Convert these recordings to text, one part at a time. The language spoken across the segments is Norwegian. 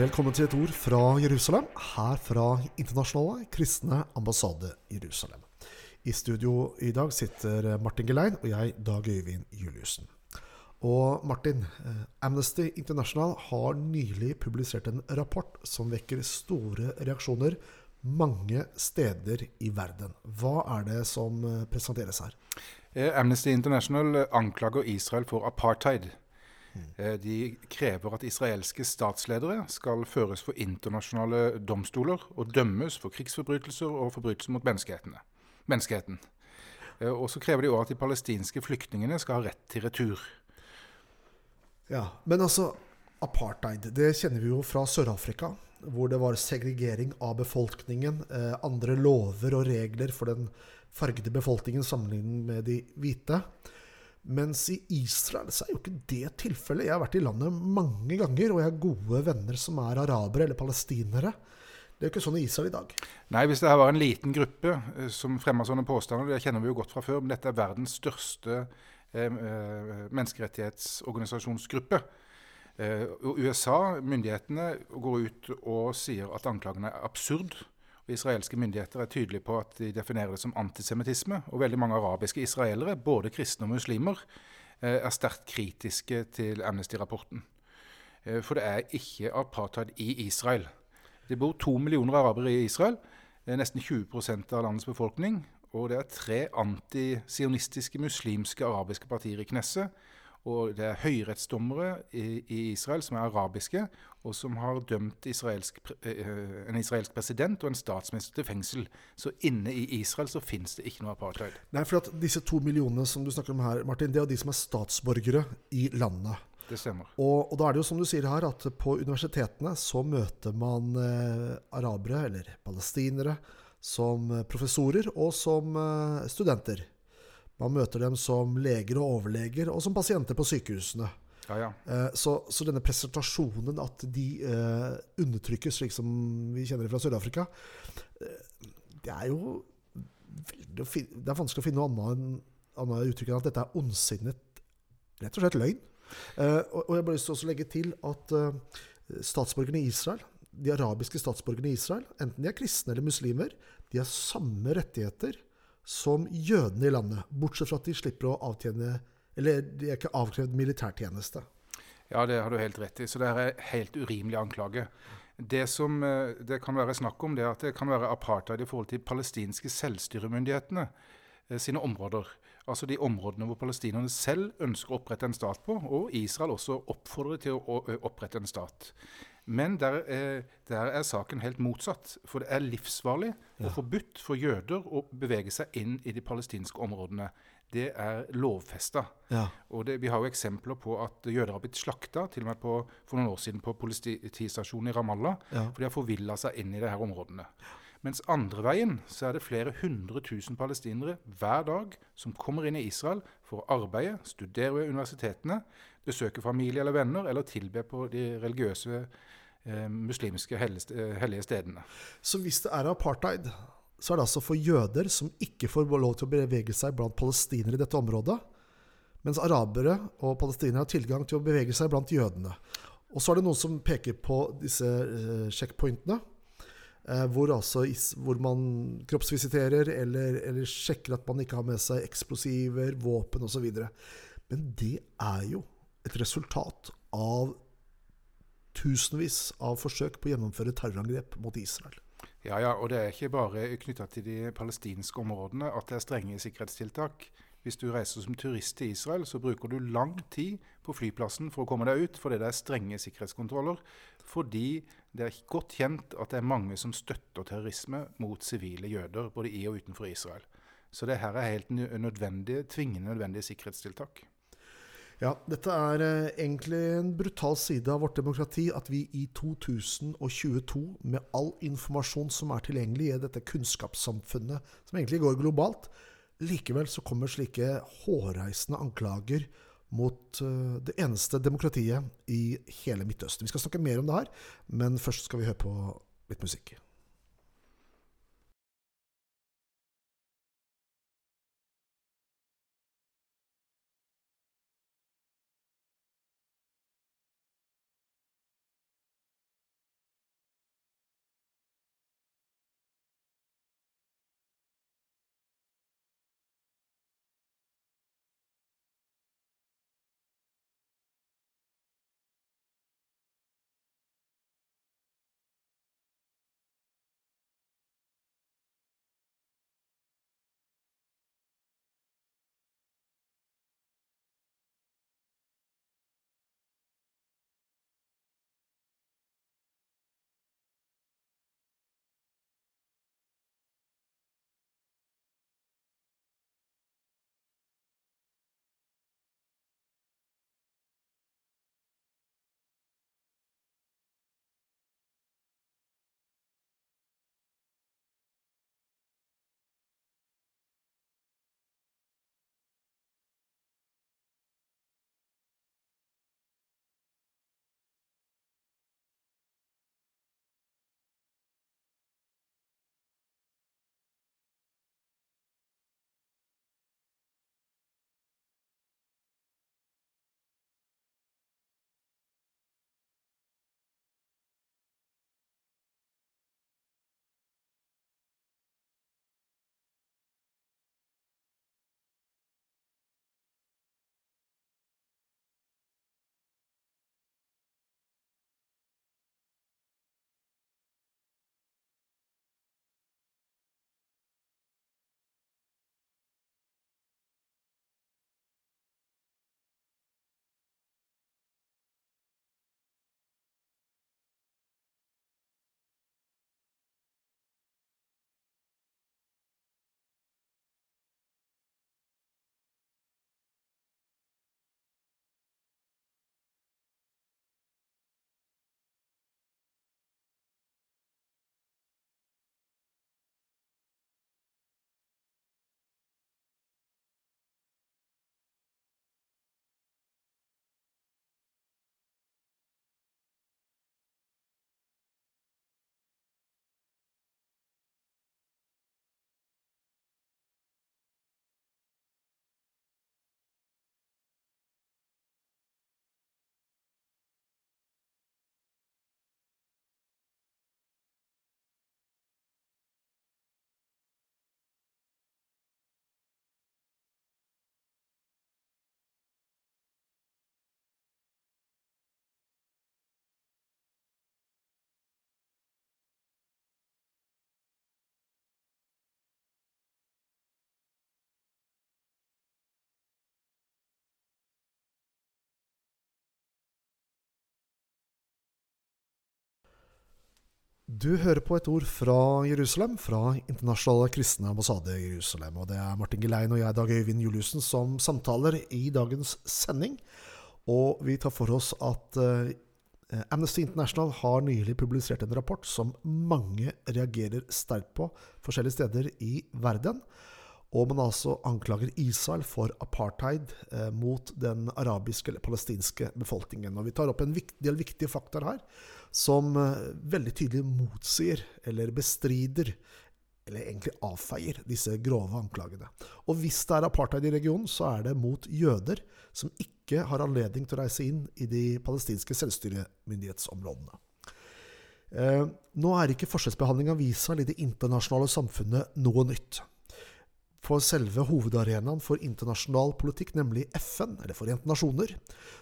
Velkommen til et ord fra Jerusalem, her fra Internasjonale kristne ambassade Jerusalem. I studio i dag sitter Martin Gelein og jeg, Dag Øyvind Juliussen. Og Martin, eh, Amnesty International har nylig publisert en rapport som vekker store reaksjoner mange steder i verden. Hva er det som eh, presenteres her? Eh, Amnesty International anklager Israel for apartheid. De krever at israelske statsledere skal føres for internasjonale domstoler og dømmes for krigsforbrytelser og forbrytelser mot menneskeheten. Og så krever de òg at de palestinske flyktningene skal ha rett til retur. Ja, Men altså, apartheid, det kjenner vi jo fra Sør-Afrika. Hvor det var segregering av befolkningen. Eh, andre lover og regler for den fargede befolkningen sammenlignet med de hvite. Mens i Israel så er jo ikke det tilfellet. Jeg har vært i landet mange ganger, og jeg har gode venner som er arabere eller palestinere. Det er jo ikke sånn i Israel i dag. Nei, hvis det her var en liten gruppe eh, som fremmer sånne påstander, det kjenner vi jo godt fra før, men dette er verdens største eh, eh menneskerettighetsorganisasjonsgruppe. Eh, USA, myndighetene, går ut og sier at anklagene er absurd. Israelske myndigheter er tydelige på at de definerer det som antisemittisme. Og veldig mange arabiske israelere, både kristne og muslimer, eh, er sterkt kritiske til Amnesty-rapporten. Eh, for det er ikke apartheid i Israel. Det bor to millioner arabere i Israel, nesten 20% av landets befolkning. Og det er tre antisionistiske muslimske arabiske partier i Knesset. Og det er høyrettsdommere i, i, Israel som er arabiske, og som har dømt israelsk, eh, en israelsk president og en statsminister til fengsel. Så inne i Israel så finnes det ikke noe apartheid. Nei, for at disse to millionene som du snakker om her, Martin, det er de som er statsborgere i landet. Det stemmer. Og, og, da er det jo som du sier her, at på universitetene så møter man eh, arabere, eller palestinere, som professorer og som eh, studenter. Man møter dem som leger og overleger, og som pasienter på sykehusene. Ja, ja. Eh, så, så, denne presentasjonen, at de eh, undertrykkes, slik som vi kjenner det fra Sør-Afrika, eh, det er jo Det er vanskelig å finne noe annet, annet uttrykk enn at dette er ondsinnet, rett og slett løgn. Eh, og, og, jeg bare lyst til å legge til at eh, statsborgerne i Israel, de arabiske statsborgerne i Israel, enten de er kristne eller muslimer, de har samme rettigheter som jødene i landet. Bortsett fra at de slipper å avtjene Eller de er ikke avkrevd militærtjeneste. Ja, det har du helt rett i. Så det er helt urimelig anklage. Det som eh, det kan være snakk om, det er at det kan være apartheid i forhold til palestinske selvstyremyndighetene eh, sine områder. Altså de områdene hvor palestinerne selv ønsker å opprette en stat på, og Israel også oppfordrer til å opprette en stat. Men der, eh, der, er saken helt motsatt. For det er livsfarlig ja. og forbudt for jøder å bevege seg inn i de palestinske områdene. Det er lovfesta. Ja. Og det, vi har jo eksempler på at jøder har blitt slakta til og med på, for noen år siden på politistasjonen i Ramallah. Ja. For de har forvilla seg inn i disse områdene. Mens andre veien så er det flere hundre tusen palestinere hver dag som kommer inn i Israel for å arbeide, studere ved universitetene, besøke familie eller venner, eller tilbe på de religiøse eh, muslimske eh, hellige stedene. Så hvis det er apartheid, så er det altså for jøder som ikke får lov til å bevege seg blant palestinere i dette området, mens arabere og palestinere har tilgang til å bevege seg blant jødene. Og så er det noen som peker på disse eh, checkpointene. Eh, hvor, altså, hvor, man kroppsvisiterer eller, eller, sjekker at man ikke har med seg eksplosiver, våpen osv. Men det er jo et resultat av tusenvis av forsøk på å gjennomføre terrorangrep mot Israel. Ja, ja, og det er ikke bare knytta til de palestinske områdene at det er strenge sikkerhetstiltak. Hvis du reiser som turist til Israel, så bruker du lang tid på flyplassen for å komme deg ut, fordi det er strenge sikkerhetskontroller. Fordi det er godt kjent at det er mange som støtter terrorisme mot sivile jøder, både i og utenfor Israel. Så det her er helt nødvendige, tvingende nødvendige sikkerhetstiltak. Ja, dette er eh, egentlig en brutal side av vårt demokrati at vi i 2022, med all informasjon som er tilgjengelig i dette kunnskapssamfunnet, som egentlig går globalt, likevel så kommer slike hårreisende anklager mot uh, det eneste demokratiet i hele Midtøsten. Vi skal snakke mer om det her, men først skal vi høre på litt musikk. Du hører på et ord fra Jerusalem, fra Internasjonale kristne ambassade i Jerusalem. Og det er Martin Gelein og jeg, Dag Øyvind Juliussen, som samtaler i dagens sending. Og vi tar for oss at eh, Amnesty International har nylig publisert en rapport som mange reagerer sterkt på forskjellige steder i verden. Og man altså anklager Israel for apartheid eh, mot den arabiske eller palestinske befolkningen. Og Vi tar opp en del viktige faktaer her som eh, veldig tydelig motsier eller bestrider eller egentlig avfeier disse grove anklagene. Og hvis det er apartheid i regionen, så er det mot jøder som ikke har anledning til å reise inn i de palestinske selvstyremyndighetsområdene. Eh, nå er ikke forskjellsbehandling av Israel i det internasjonale samfunnet noe nytt. For selve hovedarenaen for internasjonal politikk, nemlig FN, eller Forente nasjoner,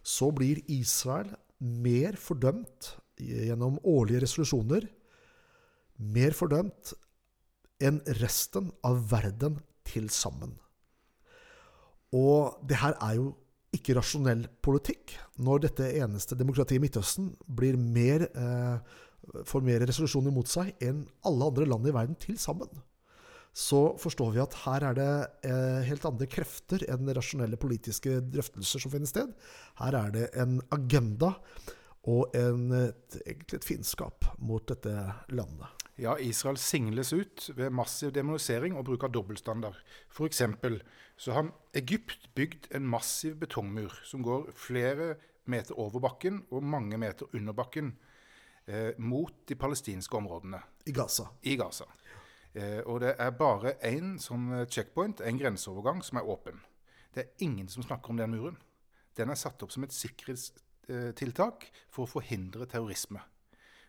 så blir Israel mer fordømt gjennom årlige resolusjoner mer fordømt enn resten av verden til sammen. Og det her er jo ikke rasjonell politikk. Når dette eneste demokratiet i Midtøsten blir mer, eh, får mer resolusjoner mot seg enn alle andre land i verden til sammen, så forstår vi at her er det eh, helt andre krefter enn rasjonelle politiske drøftelser som finner sted. Her er det en agenda og en, et, egentlig et fiendskap mot dette landet. Ja, Israel singles ut ved massiv demonisering og bruk av dobbeltstandard. F.eks. så har Egypt bygd en massiv betongmur som går flere meter over bakken og mange meter under bakken eh, mot de palestinske områdene. I Gaza. I Gaza. Eh, og det er bare én sånn checkpoint, en grenseovergang, som er åpen. Det er ingen som snakker om den muren. Den er satt opp som et sikkerhets Eh, for å forhindre terrorisme.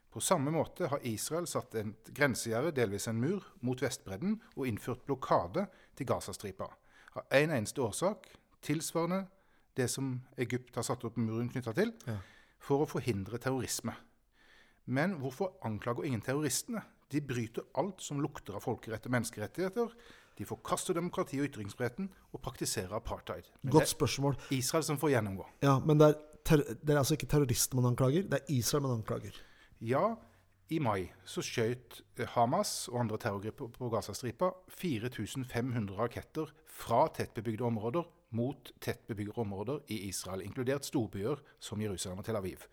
På samme måte har Israel satt en grensegjerde, delvis en mur, mot Vestbredden og innført blokade til Gazastripa. Av én en eneste årsak, tilsvarende det som Egypt har satt opp muren knytta til, ja. for å forhindre terrorisme. Men hvorfor anklager ingen terroristene? De bryter alt som lukter av folkerett og menneskerettigheter. De forkaster demokrati og ytringsfriheten og praktiserer apartheid. Men Godt spørsmål. Israel som får gjennomgå. Ja, men det er det er altså ikke terrorister man anklager, det er Israel man anklager. Ja, i mai så skjøt eh, Hamas og andre terrorgrupper på Gazastripa 4500 raketter fra tettbebygde områder mot tettbebygde områder i Israel, inkludert storbyer som Jerusalem og Tel Aviv.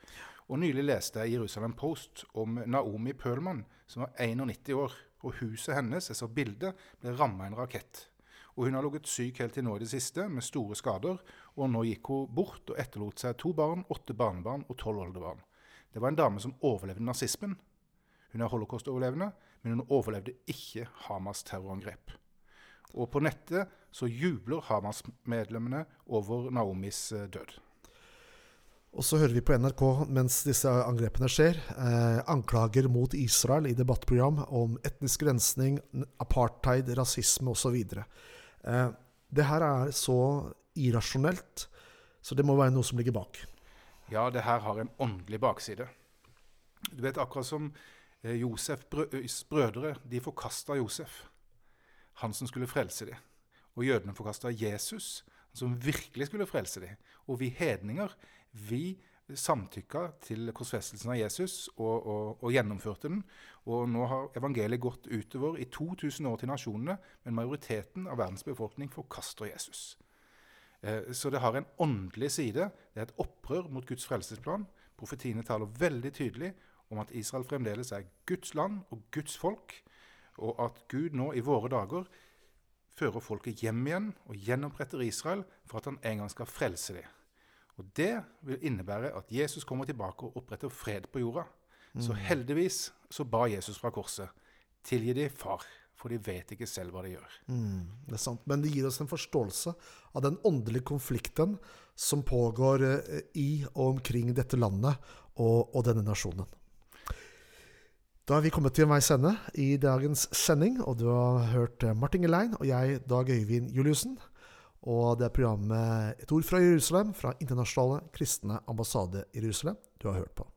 Og Nylig leste jeg i Jerusalem Post om Naomi Pølman, som var 91 år. og Huset hennes, jeg så bildet, ble ramma en rakett. Og Hun har ligget syk helt til nå i det siste, med store skader. Og nå gikk hun bort og etterlot seg to barn, åtte barnebarn og tolv oldebarn. Det var en dame som overlevde nazismen. Hun er holocaust-overlevende, men hun overlevde ikke Hamas terrorangrep. Og på nettet så jubler Hamas-medlemmene over Naomis eh, død. Og så hører vi på NRK mens disse angrepene skjer, eh, anklager mot Israel i debattprogram om etnisk rensning, apartheid, rasisme osv. Eh, det her er så irrasjonelt, så det må være noe som ligger bak. Ja, det her har en åndelig bakside. Du vet, akkurat som Josefs Josef brødre, de forkasta Josef, han som skulle frelse dem. Og jødene forkasta Jesus, han som virkelig skulle frelse dem. Og vi hedninger, vi samtykka til korsfestelsen av Jesus og, og, og, gjennomførte den. Og nå har evangeliet gått utover i 2000 år til nasjonene, men majoriteten av verdens befolkning forkaster Jesus. Eh, så det har en åndelig side. Det er et opprør mot Guds frelsesplan. Profetiene taler veldig tydelig om at Israel fremdeles er Guds land og Guds folk, og at Gud nå i våre dager fører folket hjem igjen og gjenoppretter Israel for at han en gang skal frelse dem. Og Det vil innebære at Jesus kommer tilbake og oppretter fred på jorda. Mm. Så heldigvis så ba Jesus fra korset tilgi de, far, for de vet ikke selv hva de gjør. Mm, det er sant. Men det gir oss en forståelse av den åndelige konflikten som pågår eh, i og omkring dette landet og, og denne nasjonen. Da er vi kommet til veis ende i dagens sending, og du har hørt Martin Gelein og jeg, Dag Øyvind Juliussen. Og det er programmet Et ord fra Jerusalem fra Internasjonale kristne ambassade i Jerusalem du har hørt på.